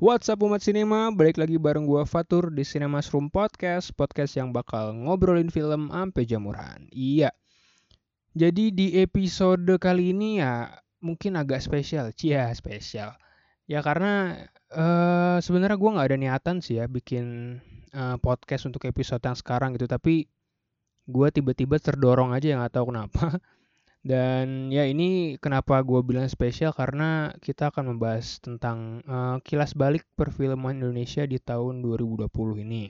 What's up umat sinema, balik lagi bareng gua Fatur di Cinemas Room Podcast, podcast yang bakal ngobrolin film ampe jamuran. Iya. Jadi di episode kali ini ya mungkin agak spesial, cia spesial. Ya karena uh, sebenarnya gua nggak ada niatan sih ya bikin uh, podcast untuk episode yang sekarang gitu, tapi gua tiba-tiba terdorong aja yang nggak tahu kenapa. Dan ya ini kenapa gue bilang spesial karena kita akan membahas tentang uh, kilas balik perfilman Indonesia di tahun 2020 ini.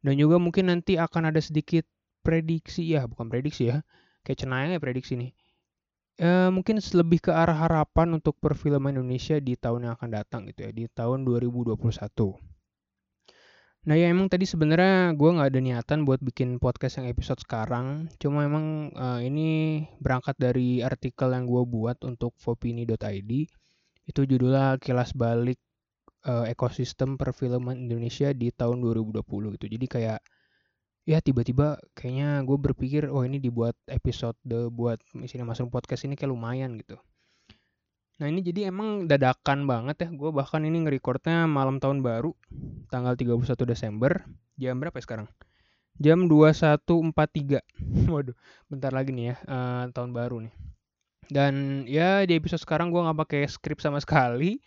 Dan juga mungkin nanti akan ada sedikit prediksi ya, bukan prediksi ya, kayak cenayang ya prediksi nih. Uh, mungkin lebih ke arah harapan untuk perfilman Indonesia di tahun yang akan datang gitu ya, di tahun 2021. Nah ya emang tadi sebenarnya gue nggak ada niatan buat bikin podcast yang episode sekarang. Cuma emang uh, ini berangkat dari artikel yang gue buat untuk vopini.id. Itu judulnya kilas balik uh, ekosistem perfilman Indonesia di tahun 2020 gitu. Jadi kayak ya tiba-tiba kayaknya gue berpikir oh ini dibuat episode buat misalnya masuk podcast ini kayak lumayan gitu. Nah ini jadi emang dadakan banget ya. Gue bahkan ini ngerekordnya malam tahun baru. Tanggal 31 Desember. Jam berapa ya sekarang? Jam 21.43. Waduh, bentar lagi nih ya. Uh, tahun baru nih. Dan ya di episode sekarang gue gak pakai skrip sama sekali.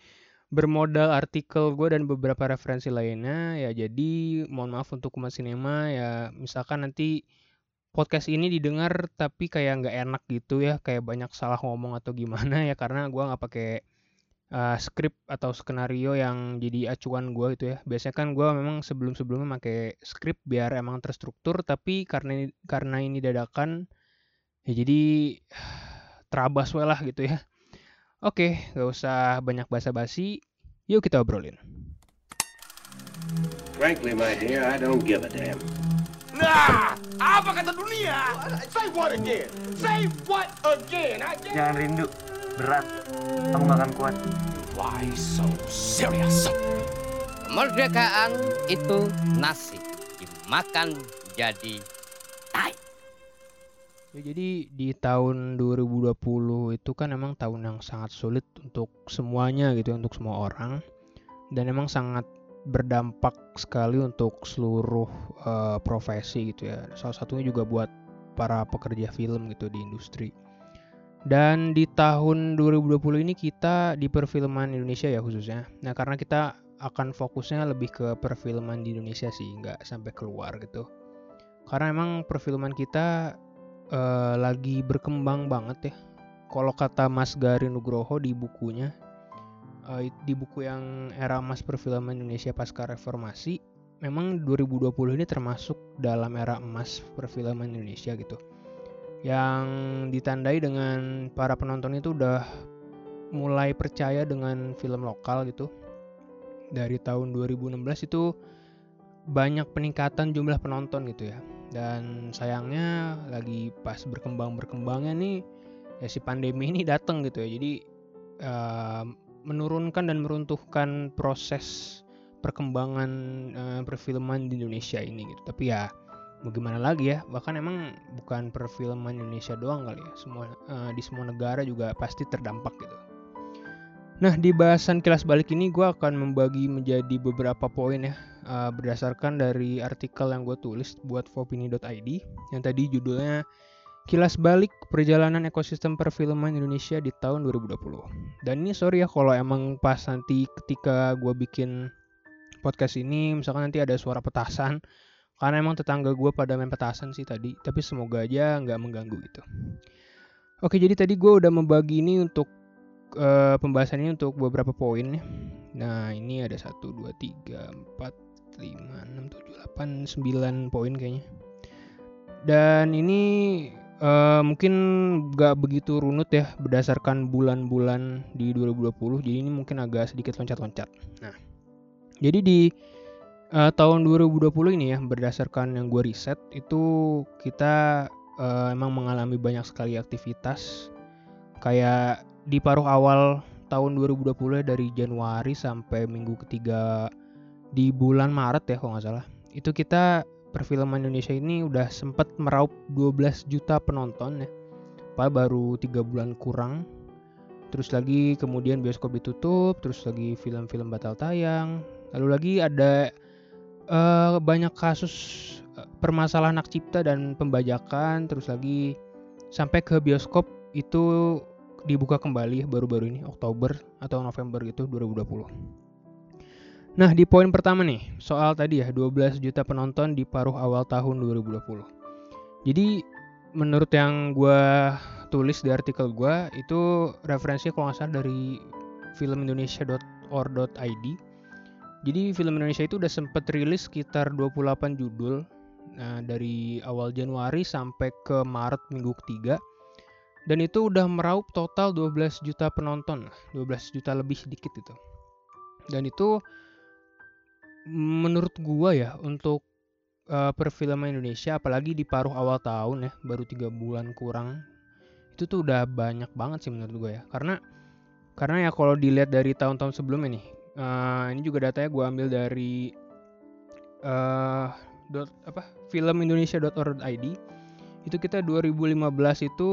Bermodal artikel gue dan beberapa referensi lainnya. Ya jadi mohon maaf untuk umat sinema. Ya misalkan nanti podcast ini didengar tapi kayak nggak enak gitu ya kayak banyak salah ngomong atau gimana ya karena gue nggak pakai uh, skrip atau skenario yang jadi acuan gue gitu ya. Biasanya kan gue memang sebelum sebelumnya pakai skrip biar emang terstruktur tapi karena karena ini dadakan ya jadi terabas lah gitu ya. Oke nggak usah banyak basa-basi yuk kita obrolin. Frankly, my dear, I don't give a damn. Nah, apa kata dunia? Say what again? Say what again? Jangan rindu, berat. Kamu gak akan kuat. Why so serious? Kemerdekaan itu nasi dimakan jadi tai. Ya, jadi di tahun 2020 itu kan emang tahun yang sangat sulit untuk semuanya gitu untuk semua orang dan emang sangat berdampak sekali untuk seluruh uh, profesi gitu ya. Salah satunya juga buat para pekerja film gitu di industri. Dan di tahun 2020 ini kita di perfilman Indonesia ya khususnya. Nah karena kita akan fokusnya lebih ke perfilman di Indonesia sih, nggak sampai keluar gitu. Karena emang perfilman kita uh, lagi berkembang banget ya. Kalau kata Mas Gari Nugroho di bukunya, uh, di buku yang era emas perfilman Indonesia pasca reformasi memang 2020 ini termasuk dalam era emas perfilman Indonesia gitu. Yang ditandai dengan para penonton itu udah mulai percaya dengan film lokal gitu. Dari tahun 2016 itu banyak peningkatan jumlah penonton gitu ya. Dan sayangnya lagi pas berkembang berkembangnya nih ya si pandemi ini datang gitu ya. Jadi uh, menurunkan dan meruntuhkan proses perkembangan uh, perfilman di Indonesia ini gitu. Tapi ya bagaimana lagi ya, bahkan emang bukan perfilman Indonesia doang kali ya, semua uh, di semua negara juga pasti terdampak gitu. Nah di bahasan kilas balik ini gue akan membagi menjadi beberapa poin ya uh, berdasarkan dari artikel yang gue tulis buat vopini.id yang tadi judulnya kilas balik perjalanan ekosistem perfilman Indonesia di tahun 2020. Dan ini sorry ya kalau emang pas nanti ketika gue bikin podcast ini misalkan nanti ada suara petasan karena emang tetangga gue pada main petasan sih tadi tapi semoga aja nggak mengganggu gitu. Oke jadi tadi gue udah membagi ini untuk uh, pembahasan ini untuk beberapa poin. Nah ini ada 1, 2, 3, 4, 5, 6, 7, 8, 9 poin kayaknya. Dan ini Uh, mungkin gak begitu runut ya berdasarkan bulan-bulan di 2020 jadi ini mungkin agak sedikit loncat-loncat. Nah jadi di uh, tahun 2020 ini ya berdasarkan yang gue riset itu kita uh, emang mengalami banyak sekali aktivitas. Kayak di paruh awal tahun 2020 ya dari Januari sampai minggu ketiga di bulan Maret ya kalau nggak salah itu kita perfilman Indonesia ini udah sempat meraup 12 juta penonton ya. Padahal baru tiga bulan kurang. terus lagi kemudian bioskop ditutup terus lagi film-film batal tayang lalu lagi ada uh, banyak kasus uh, permasalahan hak cipta dan pembajakan terus lagi sampai ke bioskop itu dibuka kembali baru-baru ini Oktober atau November gitu 2020 Nah di poin pertama nih soal tadi ya 12 juta penonton di paruh awal tahun 2020 Jadi menurut yang gue tulis di artikel gue itu referensinya kalau nggak salah dari filmindonesia.or.id jadi film Indonesia itu udah sempet rilis sekitar 28 judul nah, dari awal Januari sampai ke Maret minggu ketiga. Dan itu udah meraup total 12 juta penonton 12 juta lebih sedikit itu. Dan itu menurut gua ya untuk uh, perfilman Indonesia apalagi di paruh awal tahun ya baru tiga bulan kurang itu tuh udah banyak banget sih menurut gue ya. Karena karena ya kalau dilihat dari tahun-tahun sebelumnya nih uh, ini juga datanya gue ambil dari uh, dot apa filmindonesia.org.id itu kita 2015 itu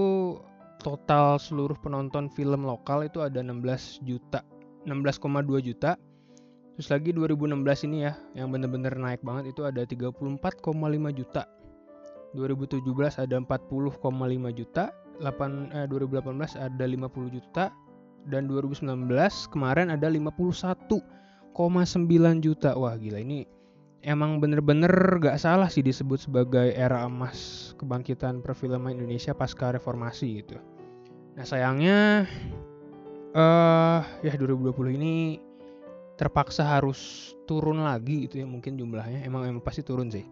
total seluruh penonton film lokal itu ada 16 juta 16,2 juta terus lagi 2016 ini ya yang bener-bener naik banget itu ada 34,5 juta 2017 ada 40,5 juta 8 eh, 2018 ada 50 juta dan 2019 kemarin ada 51,9 juta. Wah, gila ini emang bener-bener gak salah sih disebut sebagai era emas kebangkitan perfilman Indonesia pasca reformasi gitu. Nah, sayangnya uh, ya 2020 ini terpaksa harus turun lagi gitu ya mungkin jumlahnya. Emang emang pasti turun sih.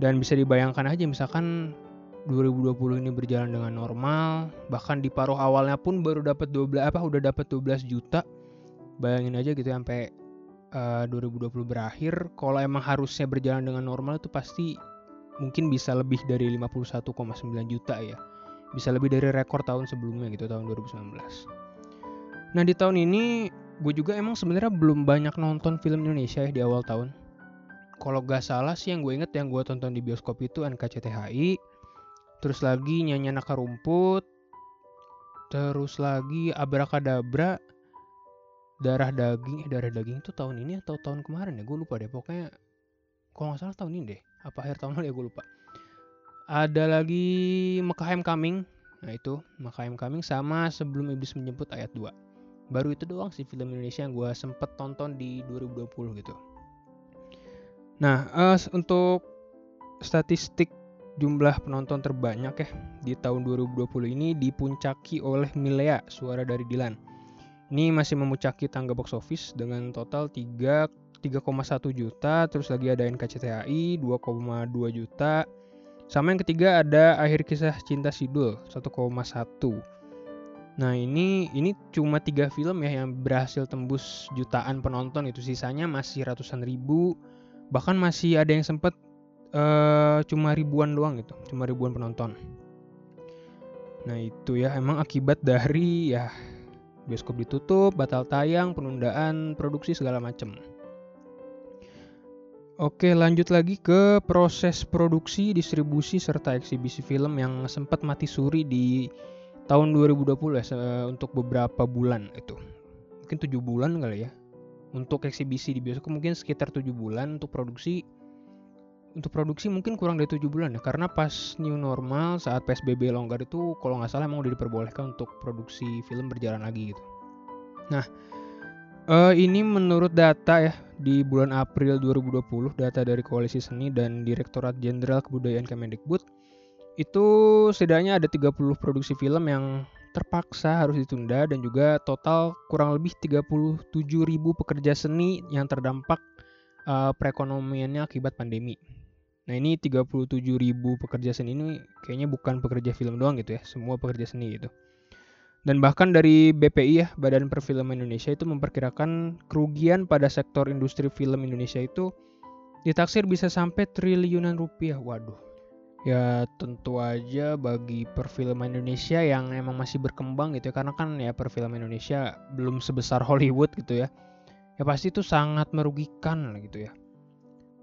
Dan bisa dibayangkan aja misalkan 2020 ini berjalan dengan normal bahkan di paruh awalnya pun baru dapat 12 apa udah dapat 12 juta. Bayangin aja gitu ya, sampai uh, 2020 berakhir kalau emang harusnya berjalan dengan normal itu pasti mungkin bisa lebih dari 51,9 juta ya. Bisa lebih dari rekor tahun sebelumnya gitu tahun 2019 nah di tahun ini gue juga emang sebenarnya belum banyak nonton film Indonesia ya di awal tahun. Kalau gak salah sih yang gue inget yang gue tonton di bioskop itu NKCTHI terus lagi nyanyi anak rumput terus lagi abrakadabra darah daging eh, darah daging itu tahun ini atau tahun kemarin ya? Gue lupa deh pokoknya kalau nggak salah tahun ini deh apa akhir tahun lalu ya gue lupa. Ada lagi Mekah Coming nah itu Mekah Coming sama sebelum iblis menjemput ayat 2 baru itu doang sih film Indonesia yang gue sempet tonton di 2020 gitu nah uh, untuk statistik jumlah penonton terbanyak ya di tahun 2020 ini dipuncaki oleh Milea, suara dari Dilan. Ini masih memuncaki tangga box office dengan total 3 3,1 juta, terus lagi ada NKCTHI 2,2 juta. Sama yang ketiga ada Akhir Kisah Cinta Sidul 1,1. Nah, ini ini cuma tiga film ya yang berhasil tembus jutaan penonton itu sisanya masih ratusan ribu. Bahkan masih ada yang sempat uh, cuma ribuan doang gitu, cuma ribuan penonton. Nah itu ya emang akibat dari ya bioskop ditutup, batal tayang, penundaan produksi segala macem. Oke lanjut lagi ke proses produksi, distribusi serta eksibisi film yang sempat mati suri di tahun 2020 ya untuk beberapa bulan itu. Mungkin tujuh bulan kali ya. Untuk eksibisi di bioskop mungkin sekitar tujuh bulan untuk produksi untuk produksi mungkin kurang dari tujuh bulan ya karena pas new normal saat psbb longgar itu kalau nggak salah emang udah diperbolehkan untuk produksi film berjalan lagi gitu nah uh, ini menurut data ya di bulan April 2020 data dari koalisi seni dan Direktorat Jenderal Kebudayaan Kemendikbud itu setidaknya ada 30 produksi film yang terpaksa harus ditunda dan juga total kurang lebih 37 ribu pekerja seni yang terdampak uh, perekonomiannya akibat pandemi. Nah ini 37 ribu pekerja seni ini kayaknya bukan pekerja film doang gitu ya, semua pekerja seni gitu. Dan bahkan dari BPI ya, Badan Perfilman Indonesia itu memperkirakan kerugian pada sektor industri film Indonesia itu ditaksir bisa sampai triliunan rupiah. Waduh. Ya tentu aja bagi perfilman Indonesia yang emang masih berkembang gitu ya, karena kan ya perfilman Indonesia belum sebesar Hollywood gitu ya. Ya pasti itu sangat merugikan gitu ya.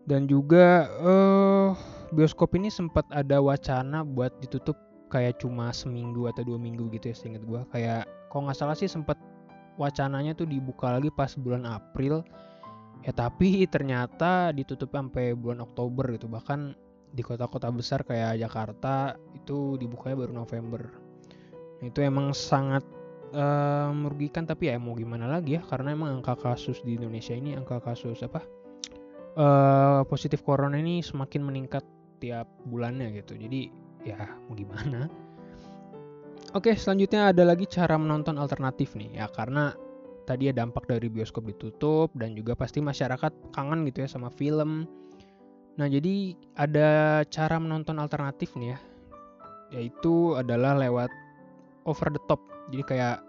Dan juga uh, bioskop ini sempat ada wacana buat ditutup kayak cuma seminggu atau dua minggu gitu ya seinget gue kayak kalau nggak salah sih sempet wacananya tuh dibuka lagi pas bulan April. Ya tapi ternyata ditutup sampai bulan Oktober gitu. Bahkan di kota-kota besar kayak Jakarta itu dibukanya baru November. Nah, itu emang sangat uh, merugikan tapi ya mau gimana lagi ya karena emang angka kasus di Indonesia ini angka kasus apa uh, positif corona ini semakin meningkat tiap bulannya gitu. Jadi ya mau gimana. Oke, selanjutnya ada lagi cara menonton alternatif nih ya karena tadi ya dampak dari bioskop ditutup dan juga pasti masyarakat kangen gitu ya sama film. Nah, jadi ada cara menonton alternatif nih ya. Yaitu adalah lewat over the top. Jadi kayak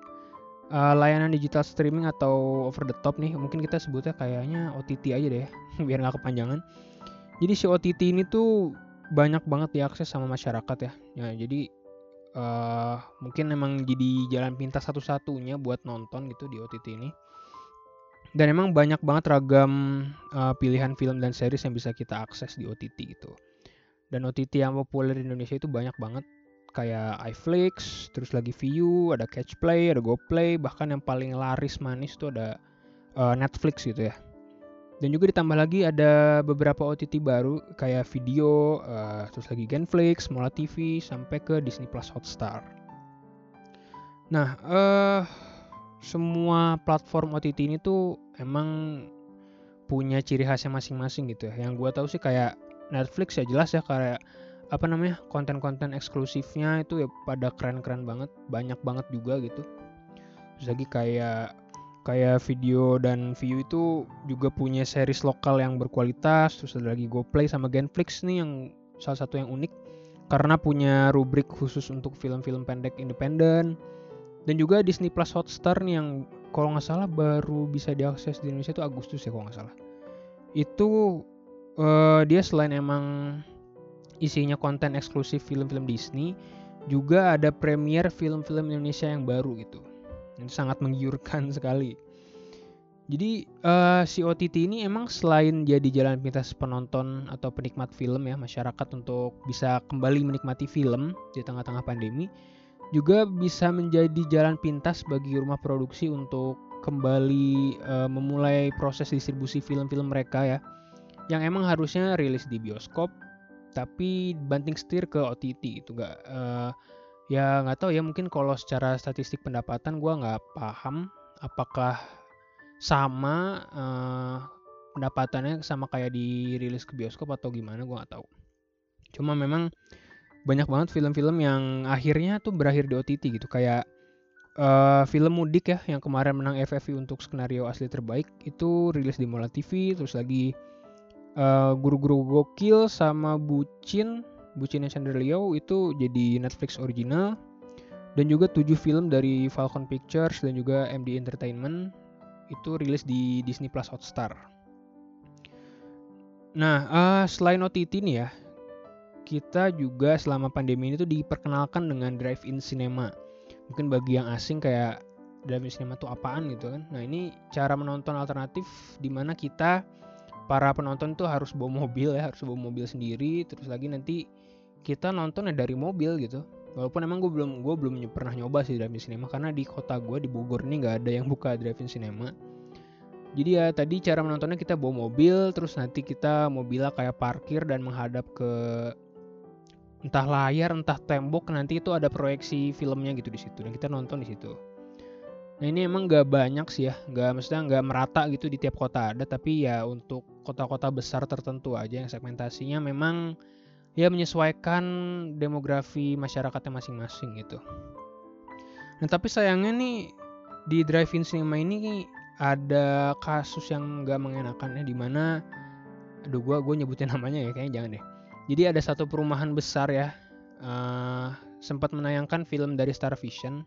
uh, layanan digital streaming atau over the top nih, mungkin kita sebutnya kayaknya OTT aja deh ya, biar nggak kepanjangan. Jadi si OTT ini tuh banyak banget diakses sama masyarakat ya. Ya, jadi uh, mungkin emang jadi jalan pintas satu-satunya buat nonton gitu di OTT ini. Dan emang banyak banget ragam uh, pilihan film dan series yang bisa kita akses di OTT gitu. Dan OTT yang populer di Indonesia itu banyak banget kayak iFlix, terus lagi View, ada Catchplay, ada GoPlay, bahkan yang paling laris manis tuh ada uh, Netflix gitu ya. Dan juga ditambah lagi ada beberapa OTT baru kayak video, uh, terus lagi Genflix, Mola TV, sampai ke Disney Plus Hotstar. Nah, uh, semua platform OTT ini tuh emang punya ciri khasnya masing-masing gitu ya. Yang gue tahu sih kayak Netflix ya jelas ya kayak apa namanya konten-konten eksklusifnya itu ya pada keren-keren banget, banyak banget juga gitu. Terus lagi kayak kayak video dan view itu juga punya series lokal yang berkualitas terus ada lagi GoPlay sama Genflix nih yang salah satu yang unik karena punya rubrik khusus untuk film-film pendek independen dan juga Disney Plus Hotstar nih yang kalau nggak salah baru bisa diakses di Indonesia itu Agustus ya kalau nggak salah itu uh, dia selain emang isinya konten eksklusif film-film Disney juga ada premier film-film Indonesia yang baru gitu itu sangat menggiurkan sekali. Jadi uh, si OTT ini emang selain jadi jalan pintas penonton atau penikmat film ya masyarakat untuk bisa kembali menikmati film di tengah-tengah pandemi, juga bisa menjadi jalan pintas bagi rumah produksi untuk kembali uh, memulai proses distribusi film-film mereka ya, yang emang harusnya rilis di bioskop, tapi banting setir ke OTT itu gak uh, ya nggak tahu ya mungkin kalau secara statistik pendapatan gue nggak paham apakah sama uh, pendapatannya sama kayak dirilis ke bioskop atau gimana gue nggak tahu. Cuma memang banyak banget film-film yang akhirnya tuh berakhir di OTT gitu kayak uh, film mudik ya yang kemarin menang FFI untuk skenario asli terbaik itu rilis di Mola TV terus lagi uh, guru-guru gokil sama bucin Bucinnya Chandra Leo itu jadi Netflix original dan juga 7 film dari Falcon Pictures dan juga MD Entertainment itu rilis di Disney Plus Hotstar. Nah, uh, selain OTT nih ya, kita juga selama pandemi ini tuh diperkenalkan dengan drive-in cinema. Mungkin bagi yang asing kayak drive-in cinema tuh apaan gitu kan. Nah, ini cara menonton alternatif di mana kita para penonton tuh harus bawa mobil ya, harus bawa mobil sendiri, terus lagi nanti kita nontonnya dari mobil gitu walaupun emang gue belum gue belum pernah nyoba sih drive-in cinema karena di kota gue di Bogor ini nggak ada yang buka drive-in cinema jadi ya tadi cara menontonnya kita bawa mobil terus nanti kita mobilnya kayak parkir dan menghadap ke entah layar entah tembok nanti itu ada proyeksi filmnya gitu di situ dan kita nonton di situ nah ini emang nggak banyak sih ya nggak maksudnya nggak merata gitu di tiap kota ada tapi ya untuk kota-kota besar tertentu aja yang segmentasinya memang ya menyesuaikan demografi masyarakatnya masing-masing gitu. Nah tapi sayangnya nih di drive-in cinema ini ada kasus yang nggak mengenakan ya di mana aduh gue gue nyebutin namanya ya kayaknya jangan deh jadi ada satu perumahan besar ya uh, sempat menayangkan film dari Star Vision.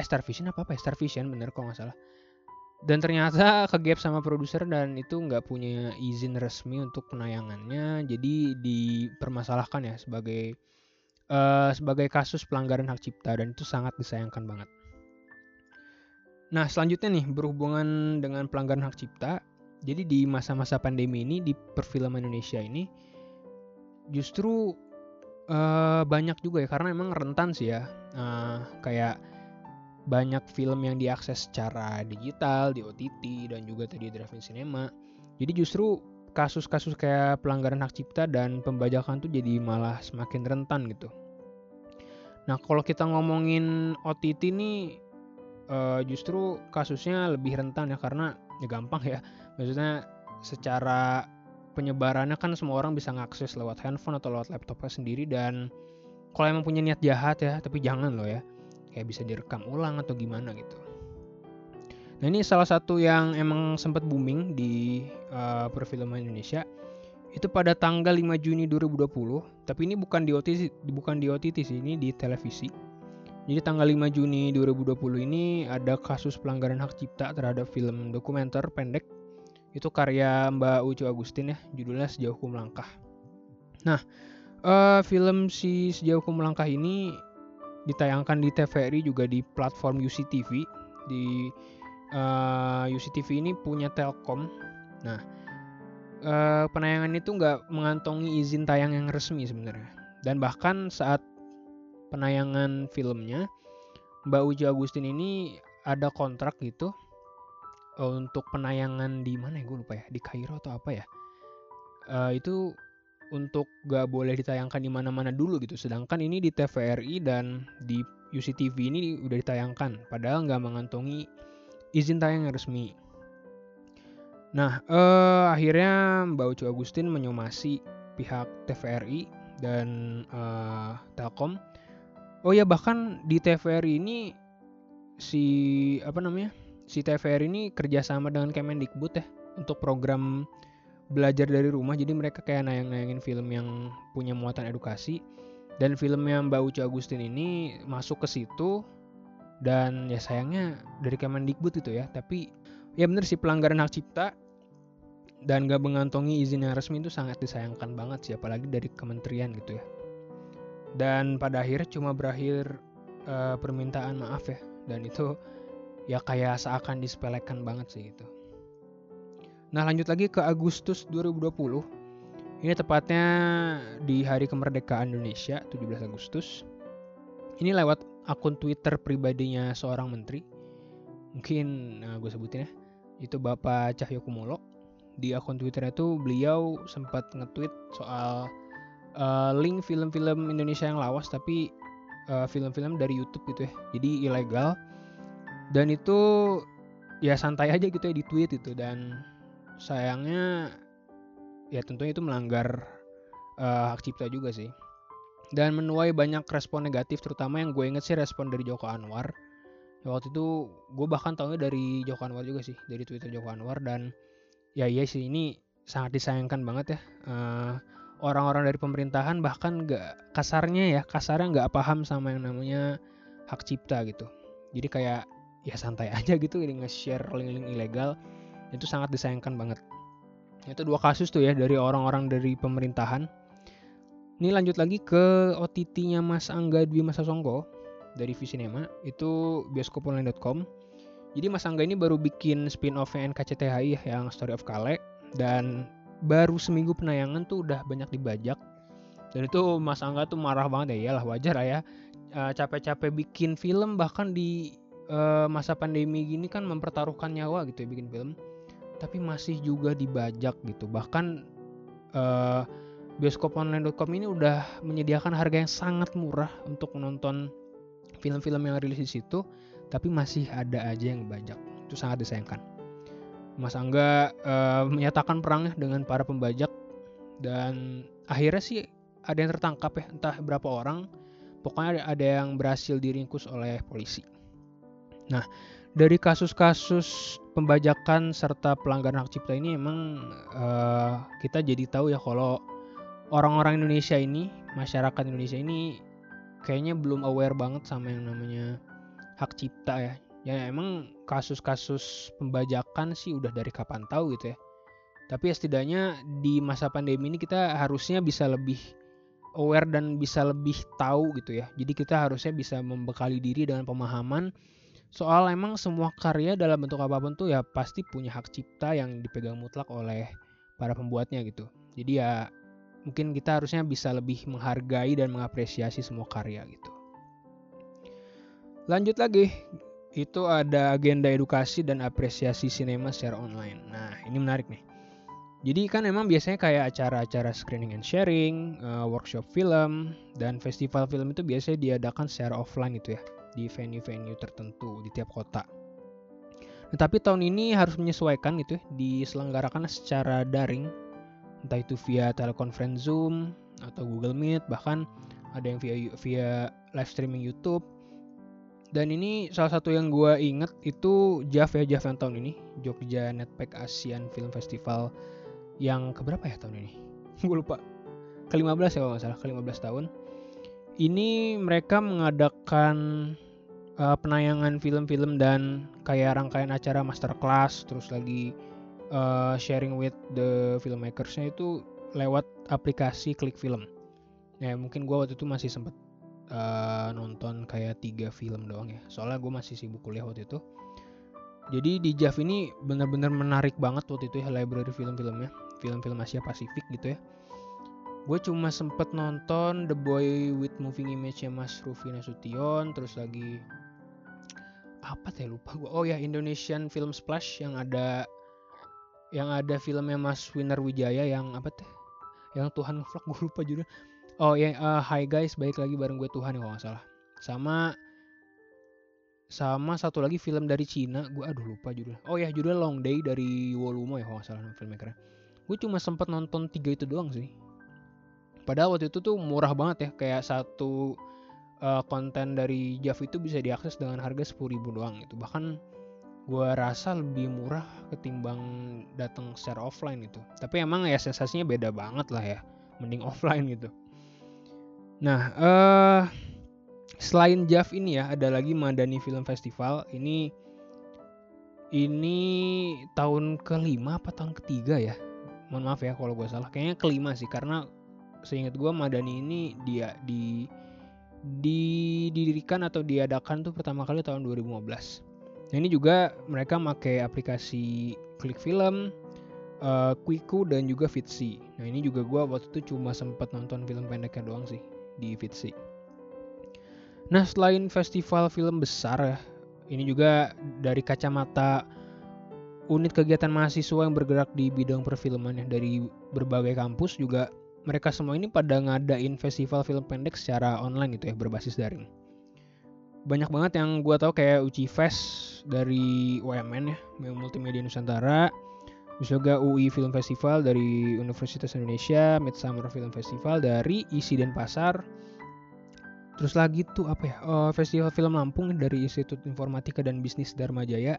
Eh Star Vision apa apa ya? Star Vision bener kok nggak salah. Dan ternyata kegap sama produser dan itu nggak punya izin resmi untuk penayangannya. Jadi dipermasalahkan ya sebagai uh, sebagai kasus pelanggaran hak cipta dan itu sangat disayangkan banget. Nah selanjutnya nih berhubungan dengan pelanggaran hak cipta. Jadi di masa-masa pandemi ini di perfilman Indonesia ini justru uh, banyak juga ya karena emang rentan sih ya uh, kayak banyak film yang diakses secara digital di OTT dan juga tadi driving cinema. Jadi justru kasus-kasus kayak pelanggaran hak cipta dan pembajakan tuh jadi malah semakin rentan gitu. Nah kalau kita ngomongin OTT nih uh, justru kasusnya lebih rentan ya karena ya gampang ya. Maksudnya secara penyebarannya kan semua orang bisa ngakses lewat handphone atau lewat laptopnya sendiri dan kalau emang punya niat jahat ya tapi jangan loh ya. Kayak bisa direkam ulang atau gimana gitu. Nah ini salah satu yang emang sempat booming di uh, perfilman Indonesia. Itu pada tanggal 5 Juni 2020 tapi ini bukan di OTT bukan di OTT sih ini di televisi. Jadi tanggal 5 Juni 2020 ini ada kasus pelanggaran hak cipta terhadap film dokumenter pendek itu karya Mbak Ucu Agustin ya, judulnya Sejauhku Melangkah. Nah, uh, film si Sejauhku Melangkah ini ditayangkan di TVRI juga di platform UCTV. Di uh, eh, UCTV ini punya Telkom. Nah, uh, penayangan itu nggak mengantongi izin tayang yang resmi sebenarnya. Dan bahkan saat penayangan filmnya, Mbak Uju Agustin ini ada kontrak gitu untuk penayangan di mana ya? Gue lupa ya. Di Kairo atau apa ya? Uh, itu untuk gak boleh ditayangkan di mana-mana dulu gitu. Sedangkan ini di TVRI dan di UCTV ini udah ditayangkan. Padahal nggak mengantongi izin tayang yang resmi. Nah uh, akhirnya Mbak Ucu Agustin menyomasi pihak TVRI dan uh, Telkom. Oh ya bahkan di TVRI ini si apa namanya si TVR ini kerjasama dengan Kemendikbud ya untuk program belajar dari rumah. Jadi mereka kayak nayang-nayangin film yang punya muatan edukasi. Dan film yang Mbak Ucu Agustin ini masuk ke situ. Dan ya sayangnya dari Kemendikbud itu ya. Tapi ya bener sih pelanggaran hak cipta dan gak mengantongi izin yang resmi itu sangat disayangkan banget sih apalagi dari kementerian gitu ya. Dan pada akhirnya cuma berakhir uh, permintaan maaf ya. Dan itu ya kayak seakan disepelekan banget sih gitu. Nah lanjut lagi ke Agustus 2020. Ini tepatnya di hari kemerdekaan Indonesia 17 Agustus. Ini lewat akun Twitter pribadinya seorang menteri. Mungkin nah, gue sebutin ya. Itu Bapak Cahyo Kumolo. Di akun Twitternya itu beliau sempat nge-tweet soal uh, link film-film Indonesia yang lawas tapi uh, film-film dari YouTube gitu ya. Jadi ilegal dan itu ya santai aja gitu ya di tweet itu. Dan sayangnya ya tentunya itu melanggar uh, hak cipta juga sih. Dan menuai banyak respon negatif terutama yang gue inget sih respon dari Joko Anwar. Ya, waktu itu gue bahkan tahunya dari Joko Anwar juga sih dari Twitter Joko Anwar. Dan ya iya sih ini sangat disayangkan banget ya. Uh, orang-orang dari pemerintahan bahkan gak kasarnya ya kasarnya nggak paham sama yang namanya hak cipta gitu. Jadi kayak ya santai aja gitu nge-share link-link ilegal. Itu sangat disayangkan banget. Itu dua kasus tuh ya dari orang-orang dari pemerintahan. Ini lanjut lagi ke OTT-nya Mas Angga Dwi Masa Songko dari Visinema. Itu bioskoponline.com jadi Mas Angga ini baru bikin spin-off-nya NKCTHI yang Story of Kale. Dan baru seminggu penayangan tuh udah banyak dibajak. Dan itu Mas Angga tuh marah banget ya iyalah wajar lah ya capek-capek bikin film bahkan di uh, masa pandemi gini kan mempertaruhkan nyawa gitu ya bikin film. Tapi masih juga dibajak gitu. Bahkan uh, bioskoponline.com ini udah menyediakan harga yang sangat murah untuk menonton film-film yang rilis di situ tapi masih ada aja yang bajak itu sangat disayangkan. Mas Angga uh, menyatakan perangnya dengan para pembajak dan akhirnya sih ada yang tertangkap ya entah berapa orang. Pokoknya ada yang berhasil diringkus oleh polisi Nah, dari kasus-kasus pembajakan serta pelanggaran hak cipta ini emang uh, kita jadi tahu ya kalau orang-orang Indonesia ini, masyarakat Indonesia ini kayaknya belum aware banget sama yang namanya hak cipta ya. Ya emang kasus-kasus pembajakan sih udah dari kapan tahu gitu ya. Tapi ya setidaknya di masa pandemi ini kita harusnya bisa lebih aware dan bisa lebih tahu gitu ya. Jadi kita harusnya bisa membekali diri dengan pemahaman soal emang semua karya dalam bentuk apa pun tuh ya pasti punya hak cipta yang dipegang mutlak oleh para pembuatnya gitu jadi ya mungkin kita harusnya bisa lebih menghargai dan mengapresiasi semua karya gitu. Lanjut lagi, itu ada agenda edukasi dan apresiasi sinema secara online. Nah, ini menarik nih. Jadi kan emang biasanya kayak acara-acara screening and sharing, uh, workshop film, dan festival film itu biasanya diadakan secara offline gitu ya, di venue-venue tertentu di tiap kota. Nah, tapi tahun ini harus menyesuaikan gitu ya, diselenggarakan secara daring, entah itu via telekonferensi Zoom atau Google Meet, bahkan ada yang via via live streaming YouTube. Dan ini salah satu yang gue inget itu JAF ya JAF yang tahun ini Jogja Netpack Asian Film Festival yang keberapa ya tahun ini? gue lupa. Ke-15 ya kalau nggak salah, ke-15 tahun. Ini mereka mengadakan uh, penayangan film-film dan kayak rangkaian acara masterclass, terus lagi uh, sharing with the filmmakersnya itu lewat aplikasi Klik Film. Ya mungkin gue waktu itu masih sempet uh, nonton kayak tiga film doang ya. Soalnya gue masih sibuk kuliah waktu itu. Jadi di JAV ini benar-benar menarik banget waktu itu ya library film-filmnya, film-film Asia Pasifik gitu ya. Gue cuma sempet nonton The Boy with Moving Image-nya Mas Rufi Nasution, terus lagi apa teh lupa gue. Oh ya Indonesian Film Splash yang ada yang ada filmnya Mas Winner Wijaya yang apa teh? Yang Tuhan Vlog gue lupa juga. Oh ya uh, Hi guys, balik lagi bareng gue Tuhan ya kalau nggak salah. Sama sama satu lagi film dari Cina gue aduh lupa judulnya oh ya judulnya Long Day dari Wolumo ya kalau nggak salah filmmakernya gue cuma sempet nonton tiga itu doang sih padahal waktu itu tuh murah banget ya kayak satu uh, konten dari Jav itu bisa diakses dengan harga sepuluh ribu doang itu bahkan gue rasa lebih murah ketimbang datang secara offline itu tapi emang ya sensasinya beda banget lah ya mending offline gitu. Nah uh, selain JAV ini ya ada lagi Madani Film Festival. Ini ini tahun kelima apa tahun ketiga ya? Mohon maaf ya kalau gue salah. Kayaknya kelima sih karena seingat gue Madani ini dia di didirikan atau diadakan tuh pertama kali tahun 2015 nah ini juga mereka pakai aplikasi klik film uh, Quiku dan juga Fitsi nah ini juga gue waktu itu cuma sempat nonton film pendeknya doang sih di Fitsi Nah, selain festival film besar ya, ini juga dari kacamata unit kegiatan mahasiswa yang bergerak di bidang perfilman ya dari berbagai kampus juga mereka semua ini pada ngadain festival film pendek secara online gitu ya berbasis daring. Banyak banget yang gue tau kayak Uci Fest dari UMN ya, Multimedia Nusantara, terus juga UI Film Festival dari Universitas Indonesia, Midsummer Film Festival dari ISI Denpasar, Terus lagi tuh apa ya? Uh, Festival Film Lampung dari Institut Informatika dan Bisnis Dharma Jaya.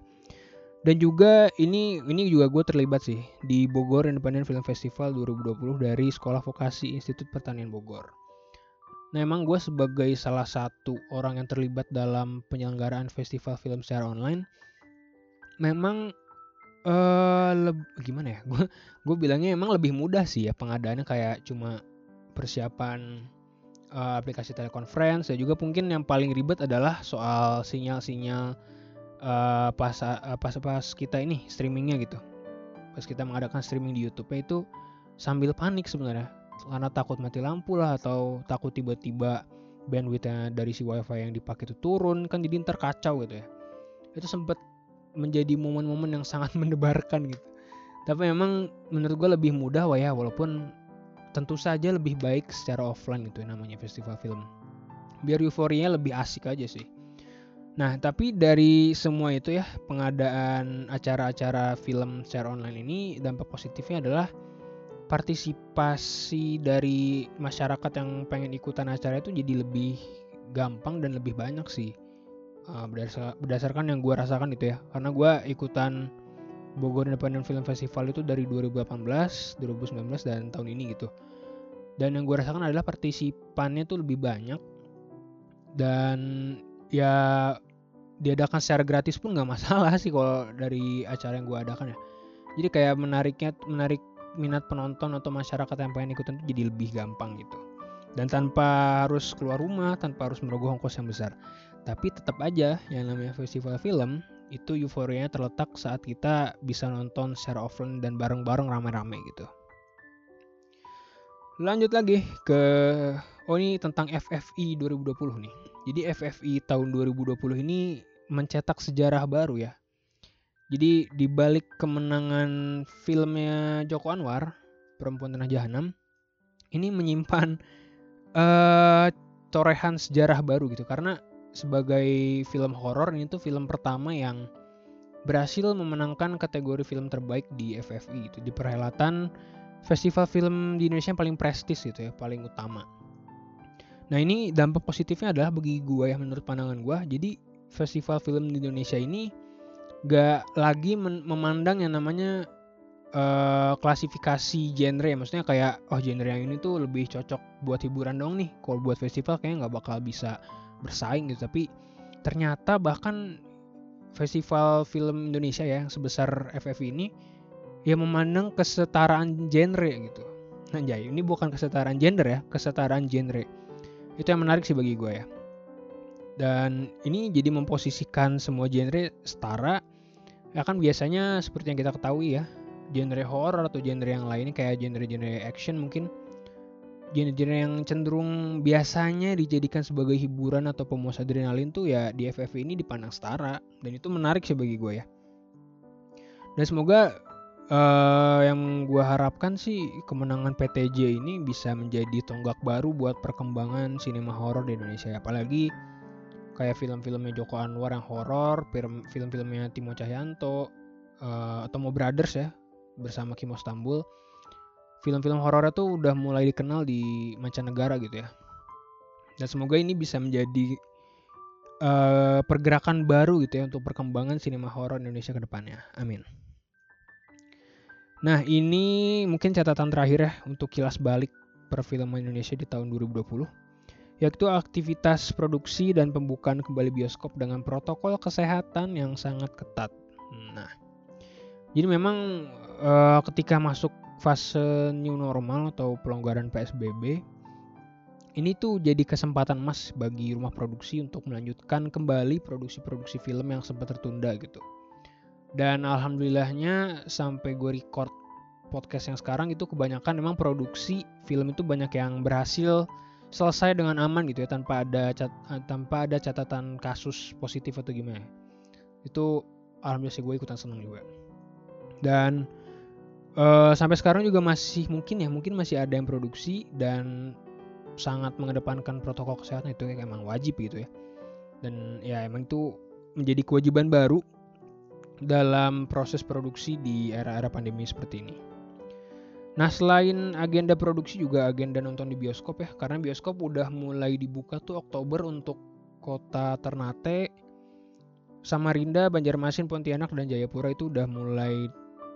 Dan juga ini ini juga gue terlibat sih di Bogor Independent Film Festival 2020 dari Sekolah Vokasi Institut Pertanian Bogor. Nah emang gue sebagai salah satu orang yang terlibat dalam penyelenggaraan festival film secara online, memang uh, gimana ya? Gue gue bilangnya emang lebih mudah sih ya pengadaannya kayak cuma persiapan uh, aplikasi telekonferensi dan juga mungkin yang paling ribet adalah soal sinyal-sinyal uh, pas uh, pas pas kita ini streamingnya gitu pas kita mengadakan streaming di YouTube itu sambil panik sebenarnya karena takut mati lampu lah atau takut tiba-tiba bandwidthnya dari si wifi yang dipakai itu turun kan jadi ntar kacau gitu ya itu sempat menjadi momen-momen yang sangat mendebarkan gitu tapi memang menurut gue lebih mudah wah ya walaupun tentu saja lebih baik secara offline itu namanya festival film. Biar euforianya lebih asik aja sih. Nah, tapi dari semua itu ya, pengadaan acara-acara film secara online ini dampak positifnya adalah partisipasi dari masyarakat yang pengen ikutan acara itu jadi lebih gampang dan lebih banyak sih. Uh, berdasarkan yang gue rasakan itu ya, karena gue ikutan Bogor Independent Film Festival itu dari 2018, 2019 dan tahun ini gitu. Dan yang gue rasakan adalah partisipannya tuh lebih banyak dan ya diadakan secara gratis pun nggak masalah sih kalau dari acara yang gue adakan ya. Jadi kayak menariknya menarik minat penonton atau masyarakat yang pengen ikutan itu jadi lebih gampang gitu. Dan tanpa harus keluar rumah, tanpa harus merogoh ongkos yang besar. Tapi tetap aja yang namanya festival film itu euforianya terletak saat kita bisa nonton secara offline dan bareng-bareng rame-rame gitu. Lanjut lagi ke oh ini tentang FFI 2020 nih. Jadi FFI tahun 2020 ini mencetak sejarah baru ya. Jadi di balik kemenangan filmnya Joko Anwar, Perempuan Tanah Jahanam, ini menyimpan uh, torehan sejarah baru gitu karena sebagai film horor ini tuh film pertama yang berhasil memenangkan kategori film terbaik di FFI itu di perhelatan festival film di Indonesia yang paling prestis gitu ya, paling utama. Nah ini dampak positifnya adalah bagi gue ya menurut pandangan gue, jadi festival film di Indonesia ini gak lagi memandang yang namanya uh, klasifikasi genre, maksudnya kayak oh genre yang ini tuh lebih cocok buat hiburan dong nih, kalau buat festival kayaknya nggak bakal bisa bersaing gitu, tapi ternyata bahkan festival film Indonesia ya yang sebesar FFI ini ya memandang kesetaraan genre gitu. Nah, jadi ini bukan kesetaraan gender ya, kesetaraan genre. Itu yang menarik sih bagi gue ya. Dan ini jadi memposisikan semua genre setara. Ya kan biasanya seperti yang kita ketahui ya, genre horror atau genre yang lainnya kayak genre-genre action mungkin genre-genre yang cenderung biasanya dijadikan sebagai hiburan atau pemuas adrenalin tuh ya di FF ini dipandang setara dan itu menarik sih bagi gue ya. Dan semoga uh, yang gue harapkan sih kemenangan PTJ ini bisa menjadi tonggak baru buat perkembangan sinema horor di Indonesia apalagi kayak film-filmnya Joko Anwar yang horor film-filmnya Timo Cahyanto uh, atau Mo Brothers ya bersama Kimo Stambul film-film horor itu udah mulai dikenal di mancanegara gitu ya. Dan semoga ini bisa menjadi uh, pergerakan baru gitu ya untuk perkembangan sinema horor Indonesia ke depannya. Amin. Nah ini mungkin catatan terakhir ya untuk kilas balik perfilman Indonesia di tahun 2020 yaitu aktivitas produksi dan pembukaan kembali bioskop dengan protokol kesehatan yang sangat ketat. Nah, jadi memang e, ketika masuk fase new normal atau pelonggaran PSBB, ini tuh jadi kesempatan emas bagi rumah produksi untuk melanjutkan kembali produksi-produksi film yang sempat tertunda gitu dan alhamdulillahnya sampai gue record podcast yang sekarang itu kebanyakan memang produksi film itu banyak yang berhasil selesai dengan aman gitu ya tanpa ada cat, tanpa ada catatan kasus positif atau gimana. Itu alhamdulillah sih gue ikutan seneng juga. Dan uh, sampai sekarang juga masih mungkin ya mungkin masih ada yang produksi dan sangat mengedepankan protokol kesehatan itu ya emang wajib gitu ya. Dan ya emang itu menjadi kewajiban baru dalam proses produksi di era-era pandemi seperti ini. Nah selain agenda produksi juga agenda nonton di bioskop ya karena bioskop udah mulai dibuka tuh Oktober untuk kota Ternate, Samarinda, Banjarmasin, Pontianak dan Jayapura itu udah mulai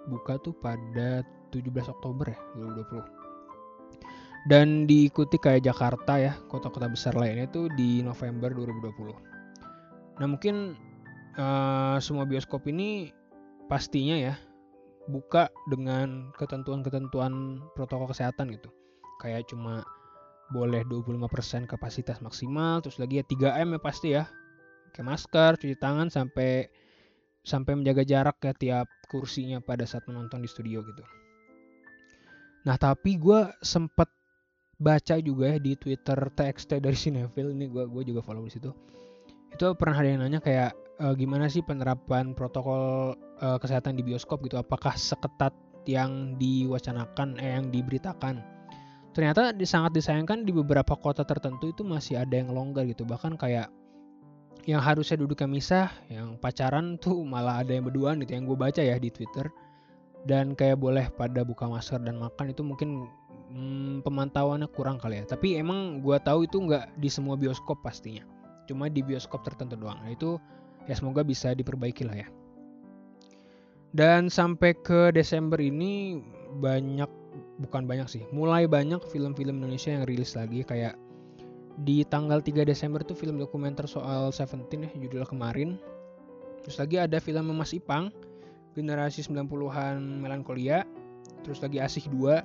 buka tuh pada 17 Oktober ya 2020. Dan diikuti kayak Jakarta ya, kota-kota besar lainnya tuh di November 2020. Nah mungkin uh, semua bioskop ini pastinya ya buka dengan ketentuan-ketentuan protokol kesehatan gitu. Kayak cuma boleh 25% kapasitas maksimal, terus lagi ya 3M ya pasti ya. Kayak masker, cuci tangan sampai sampai menjaga jarak ya tiap kursinya pada saat menonton di studio gitu. Nah tapi gue sempet baca juga ya di Twitter TXT dari Cinefil ini gue gue juga follow di situ. Itu pernah ada yang nanya kayak uh, gimana sih penerapan protokol uh, kesehatan di bioskop gitu? Apakah seketat yang diwacanakan eh yang diberitakan? Ternyata sangat disayangkan di beberapa kota tertentu itu masih ada yang longgar gitu. Bahkan kayak yang harusnya duduknya misah, yang pacaran tuh malah ada yang berduaan gitu yang gue baca ya di Twitter. Dan kayak boleh pada buka masker dan makan itu mungkin hmm, pemantauannya kurang kali ya. Tapi emang gue tahu itu nggak di semua bioskop pastinya. Cuma di bioskop tertentu doang. Nah itu ya semoga bisa diperbaiki lah ya. Dan sampai ke Desember ini banyak bukan banyak sih mulai banyak film-film Indonesia yang rilis lagi. Kayak di tanggal 3 Desember tuh film dokumenter soal Seventeen ya judulnya kemarin. Terus lagi ada film Mas Ipang generasi 90-an melankolia. Terus lagi Asih 2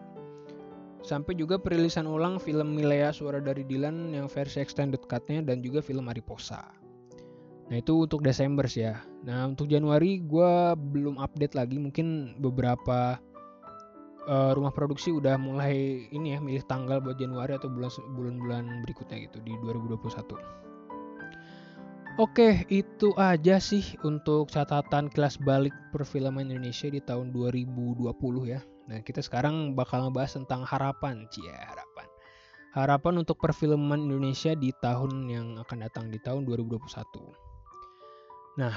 sampai juga perilisan ulang film Milea Suara dari Dilan yang versi extended cutnya dan juga film Mariposa Nah itu untuk Desember sih ya. Nah untuk Januari gue belum update lagi mungkin beberapa uh, rumah produksi udah mulai ini ya milih tanggal buat Januari atau bulan bulan-bulan berikutnya gitu di 2021. Oke, itu aja sih untuk catatan kelas balik perfilman Indonesia di tahun 2020 ya. Nah, kita sekarang bakal ngebahas tentang harapan, cia harapan. Harapan untuk perfilman Indonesia di tahun yang akan datang di tahun 2021. Nah,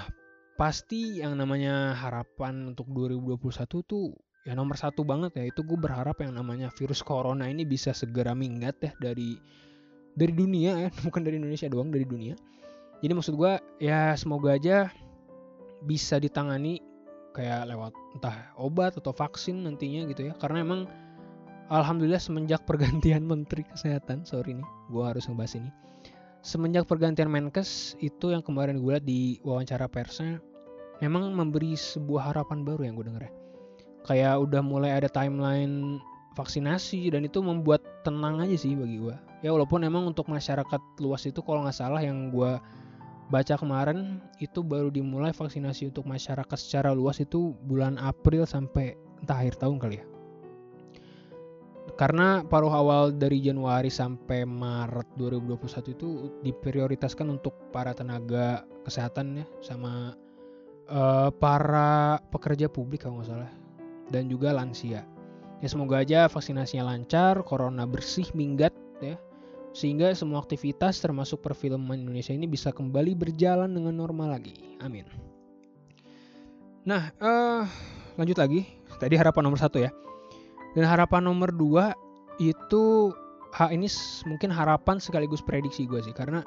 pasti yang namanya harapan untuk 2021 tuh ya nomor satu banget ya. Itu gue berharap yang namanya virus corona ini bisa segera minggat ya dari dari dunia ya. Bukan dari Indonesia doang dari dunia. Jadi maksud gue ya semoga aja bisa ditangani kayak lewat entah obat atau vaksin nantinya gitu ya. Karena emang alhamdulillah semenjak pergantian menteri kesehatan sorry nih gue harus ngebahas ini semenjak pergantian Menkes itu yang kemarin gue lihat di wawancara persnya memang memberi sebuah harapan baru yang gue denger ya. Kayak udah mulai ada timeline vaksinasi dan itu membuat tenang aja sih bagi gue. Ya walaupun emang untuk masyarakat luas itu kalau nggak salah yang gue baca kemarin itu baru dimulai vaksinasi untuk masyarakat secara luas itu bulan April sampai entah akhir tahun kali ya karena paruh awal dari Januari sampai Maret 2021 itu diprioritaskan untuk para tenaga kesehatan ya sama uh, para pekerja publik kalau nggak salah dan juga lansia. Ya semoga aja vaksinasinya lancar, corona bersih, minggat ya. Sehingga semua aktivitas termasuk perfilman Indonesia ini bisa kembali berjalan dengan normal lagi. Amin. Nah, uh, lanjut lagi. Tadi harapan nomor satu ya. Dan harapan nomor dua itu ha ini mungkin harapan sekaligus prediksi gue sih karena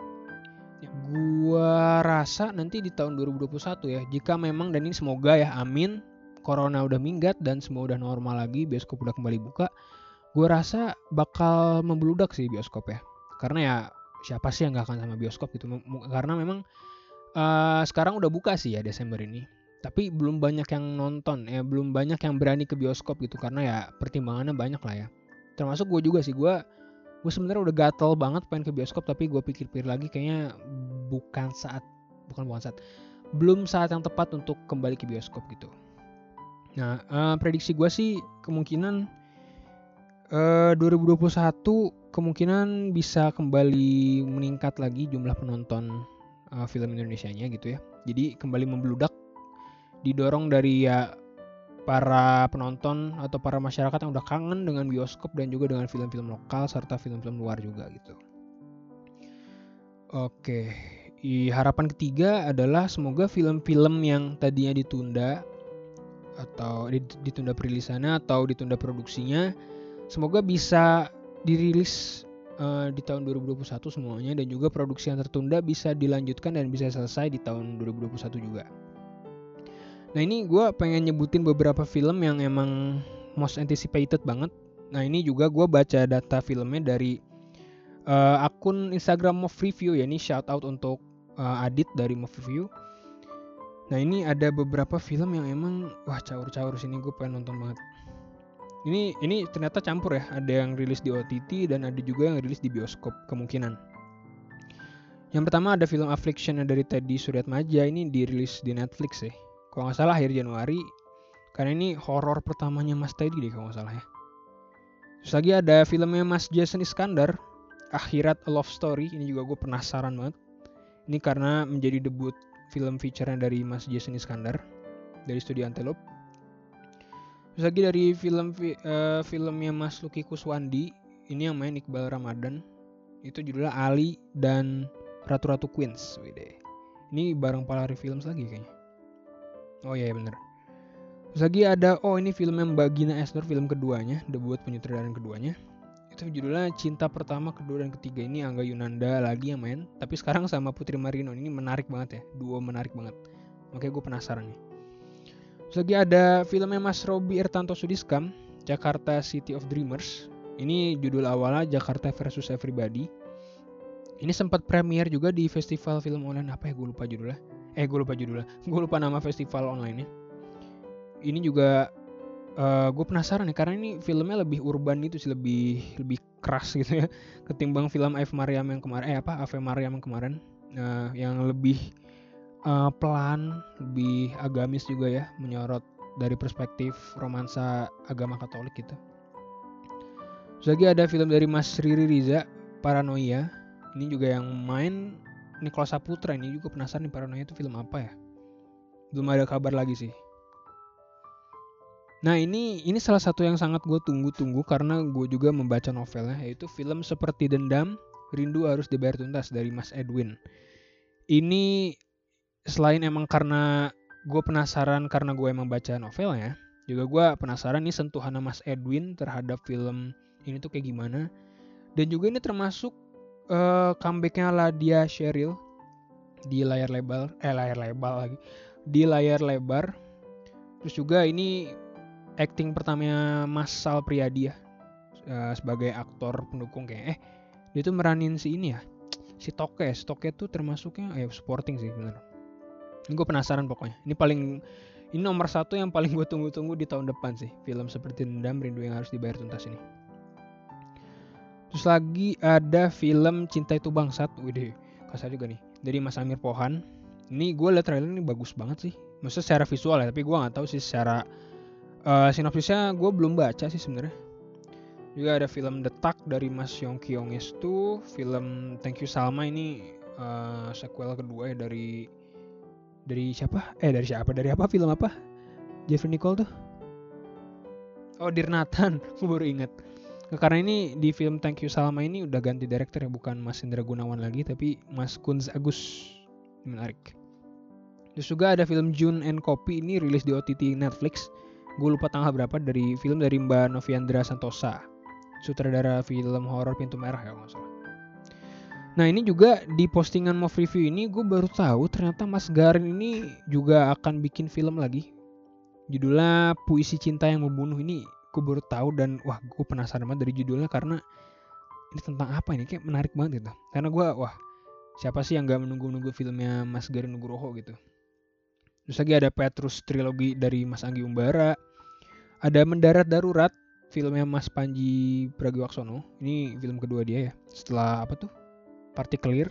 gue rasa nanti di tahun 2021 ya jika memang dan ini semoga ya amin corona udah minggat dan semua udah normal lagi, bioskop udah kembali buka, gue rasa bakal membeludak sih bioskop ya. Karena ya siapa sih yang gak akan sama bioskop gitu. Karena memang uh, sekarang udah buka sih ya Desember ini. Tapi belum banyak yang nonton ya, belum banyak yang berani ke bioskop gitu karena ya pertimbangannya banyak lah ya. Termasuk gue juga sih, gue gue sebenarnya udah gatel banget pengen ke bioskop tapi gue pikir-pikir lagi kayaknya bukan saat bukan bukan saat belum saat yang tepat untuk kembali ke bioskop gitu Nah, uh, prediksi gue sih kemungkinan uh, 2021 kemungkinan bisa kembali meningkat lagi jumlah penonton uh, film Indonesia-nya gitu ya. Jadi kembali membludak didorong dari ya para penonton atau para masyarakat yang udah kangen dengan bioskop dan juga dengan film-film lokal serta film-film luar juga gitu. Oke, I, harapan ketiga adalah semoga film-film yang tadinya ditunda atau ditunda perilisannya atau ditunda produksinya semoga bisa dirilis uh, di tahun 2021 semuanya dan juga produksi yang tertunda bisa dilanjutkan dan bisa selesai di tahun 2021 juga. Nah ini gue pengen nyebutin beberapa film yang emang most anticipated banget. Nah ini juga gue baca data filmnya dari uh, akun Instagram Move Review ya ini shout out untuk uh, Adit dari Move Review. Nah ini ada beberapa film yang emang wah caur-caur sini gue pengen nonton banget. Ini ini ternyata campur ya, ada yang rilis di OTT dan ada juga yang rilis di bioskop kemungkinan. Yang pertama ada film Affliction dari Teddy Suryatmaja ini dirilis di Netflix ya. Kalau nggak salah akhir Januari. Karena ini horor pertamanya Mas Teddy deh kalau nggak salah ya. Terus lagi ada filmnya Mas Jason Iskandar, Akhirat A Love Story. Ini juga gue penasaran banget. Ini karena menjadi debut film feature dari Mas Jason Iskandar dari studio Antelope. Terus lagi dari film uh, filmnya Mas Luki Kuswandi, ini yang main Iqbal Ramadan. Itu judulnya Ali dan Ratu-Ratu Queens. Wede. Ini bareng Palari Films lagi kayaknya. Oh iya, iya bener. Terus lagi ada oh ini filmnya Mbak Gina Esnur film keduanya, debut penyutradaraan keduanya. Itu judulnya cinta pertama kedua dan ketiga. Ini Angga Yunanda lagi yang main tapi sekarang sama Putri Marino ini menarik banget ya dua menarik banget. Makanya gue penasaran nih. Terus lagi ada filmnya Mas Robi Ertanto Sudiskam Jakarta City of Dreamers. Ini judul awalnya Jakarta versus Everybody. Ini sempat premier juga di festival film online. Apa ya gue lupa judulnya eh gue lupa judulnya gue lupa nama festival online nya ini juga uh, eh, gue penasaran nih karena ini filmnya lebih urban itu sih lebih lebih keras gitu ya ketimbang film Ave Mariam yang kemarin eh apa Ave Mariam yang kemarin uh, yang lebih uh, pelan lebih agamis juga ya menyorot dari perspektif romansa agama Katolik gitu. Terus lagi ada film dari Mas Riri Riza, Paranoia. Ini juga yang main Nicholas Saputra. Ini juga penasaran nih Paranoia itu film apa ya? Belum ada kabar lagi sih. Nah ini ini salah satu yang sangat gue tunggu-tunggu karena gue juga membaca novelnya yaitu film seperti Dendam Rindu harus dibayar tuntas dari Mas Edwin. Ini selain emang karena gue penasaran karena gue emang baca novelnya, juga gue penasaran nih sentuhan Mas Edwin terhadap film ini tuh kayak gimana. Dan juga ini termasuk uh, comebacknya Ladia Sheryl di layar lebar, eh layar lebar lagi, di layar lebar. Terus juga ini acting pertamanya Mas Sal Priadi ya uh, sebagai aktor pendukung kayak eh dia tuh meranin si ini ya si Toke. Si Toke tuh termasuknya ya supporting sih bener. Ini gue penasaran pokoknya. Ini paling ini nomor satu yang paling gue tunggu-tunggu di tahun depan sih film seperti Dendam Rindu yang harus dibayar tuntas ini terus lagi ada film Cinta itu Bangsat. Wih kasar juga nih. Dari Mas Amir Pohan. Ini gue liat trailer ini bagus banget sih. Maksudnya secara visual ya tapi gue nggak tahu sih secara uh, sinopsisnya gue belum baca sih sebenarnya. Juga ada film Detak dari Mas Yong Kyong itu film Thank You Salma ini uh, sequel kedua ya dari dari siapa? Eh dari siapa? Dari apa? Film apa? Jeffrey Nicole tuh? Oh Dirnatan gue baru inget karena ini di film Thank You Salma ini udah ganti director ya bukan Mas Indra Gunawan lagi tapi Mas Kunz Agus. Menarik. Terus juga ada film June and Copy ini rilis di OTT Netflix. Gue lupa tanggal berapa dari film dari Mbak Noviandra Santosa. Sutradara film horor pintu merah ya nggak salah. Nah ini juga di postingan mau review ini gue baru tahu ternyata Mas Garin ini juga akan bikin film lagi. Judulnya puisi cinta yang membunuh ini gue baru tahu dan wah gue penasaran banget dari judulnya karena ini tentang apa ini kayak menarik banget gitu karena gue wah siapa sih yang gak menunggu-nunggu filmnya Mas Garin Nugroho gitu Terus lagi ada Petrus trilogi dari Mas Anggi Umbara. Ada Mendarat Darurat, filmnya Mas Panji Pragiwaksono. Ini film kedua dia ya. Setelah apa tuh? Partikelir.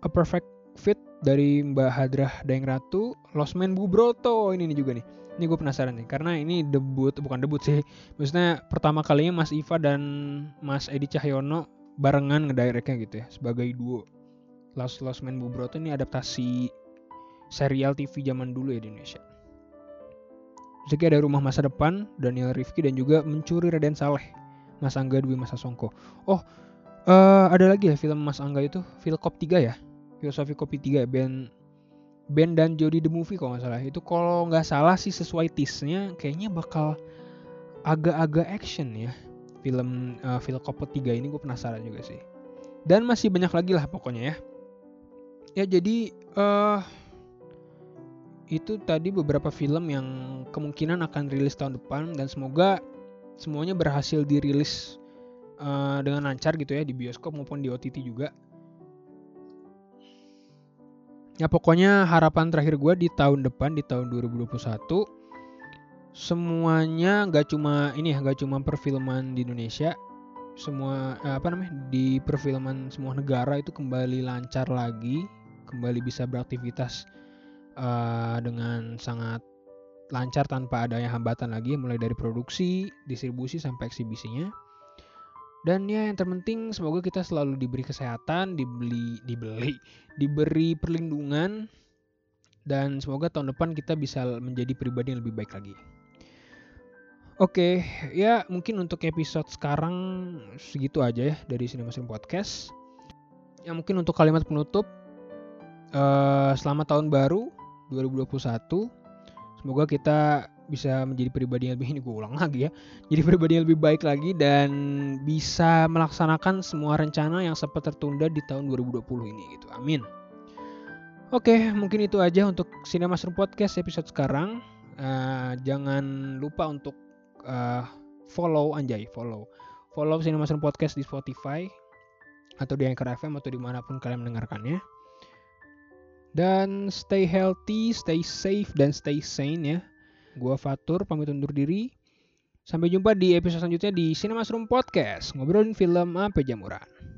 A Perfect Fit dari Mbak Hadrah Daeng Ratu. Lost Man Bubroto ini nih juga nih. Ini gue penasaran nih karena ini debut bukan debut sih. Maksudnya pertama kalinya Mas Iva dan Mas Edi Cahyono barengan ngedirectnya gitu ya sebagai duo. Lost Lost Man Bubroto ini adaptasi serial TV zaman dulu ya di Indonesia. Terus ada Rumah Masa Depan, Daniel Rifki dan juga Mencuri Raden Saleh, Mas Angga Dwi Masa Songko. Oh, uh, ada lagi ya film Mas Angga itu, Filkop 3 ya? Filosofi Kopi 3 band Ben dan Jody the Movie kalau nggak salah. Itu kalau nggak salah sih sesuai tease-nya kayaknya bakal agak-agak action ya. Film uh, Filkop 3 ini gue penasaran juga sih. Dan masih banyak lagi lah pokoknya ya. Ya jadi uh, itu tadi beberapa film yang kemungkinan akan rilis tahun depan dan semoga semuanya berhasil dirilis uh, dengan lancar gitu ya di bioskop maupun di OTT juga. Ya pokoknya harapan terakhir gue di tahun depan di tahun 2021 semuanya nggak cuma ini ya nggak cuma perfilman di Indonesia semua eh, apa namanya di perfilman semua negara itu kembali lancar lagi kembali bisa beraktivitas uh, dengan sangat lancar tanpa adanya hambatan lagi mulai dari produksi, distribusi sampai eksibisinya. Dan ya yang terpenting semoga kita selalu diberi kesehatan, dibeli dibeli, diberi perlindungan dan semoga tahun depan kita bisa menjadi pribadi yang lebih baik lagi. Oke, ya mungkin untuk episode sekarang segitu aja ya dari Cinema Podcast. Ya mungkin untuk kalimat penutup, uh, selamat tahun baru 2021. Semoga kita bisa menjadi pribadi yang lebih ini gue ulang lagi ya. Jadi pribadi yang lebih baik lagi dan bisa melaksanakan semua rencana yang sempat tertunda di tahun 2020 ini gitu. Amin. Oke, mungkin itu aja untuk Cinema Room Podcast episode sekarang. Uh, jangan lupa untuk uh, follow anjay, follow. Follow Cinema Room Podcast di Spotify atau di Anchor FM atau di mana pun kalian mendengarkannya. Dan stay healthy, stay safe, dan stay sane ya. Gua Fatur, pamit undur diri. Sampai jumpa di episode selanjutnya di Cinema Room Podcast. Ngobrolin film apa jamuran.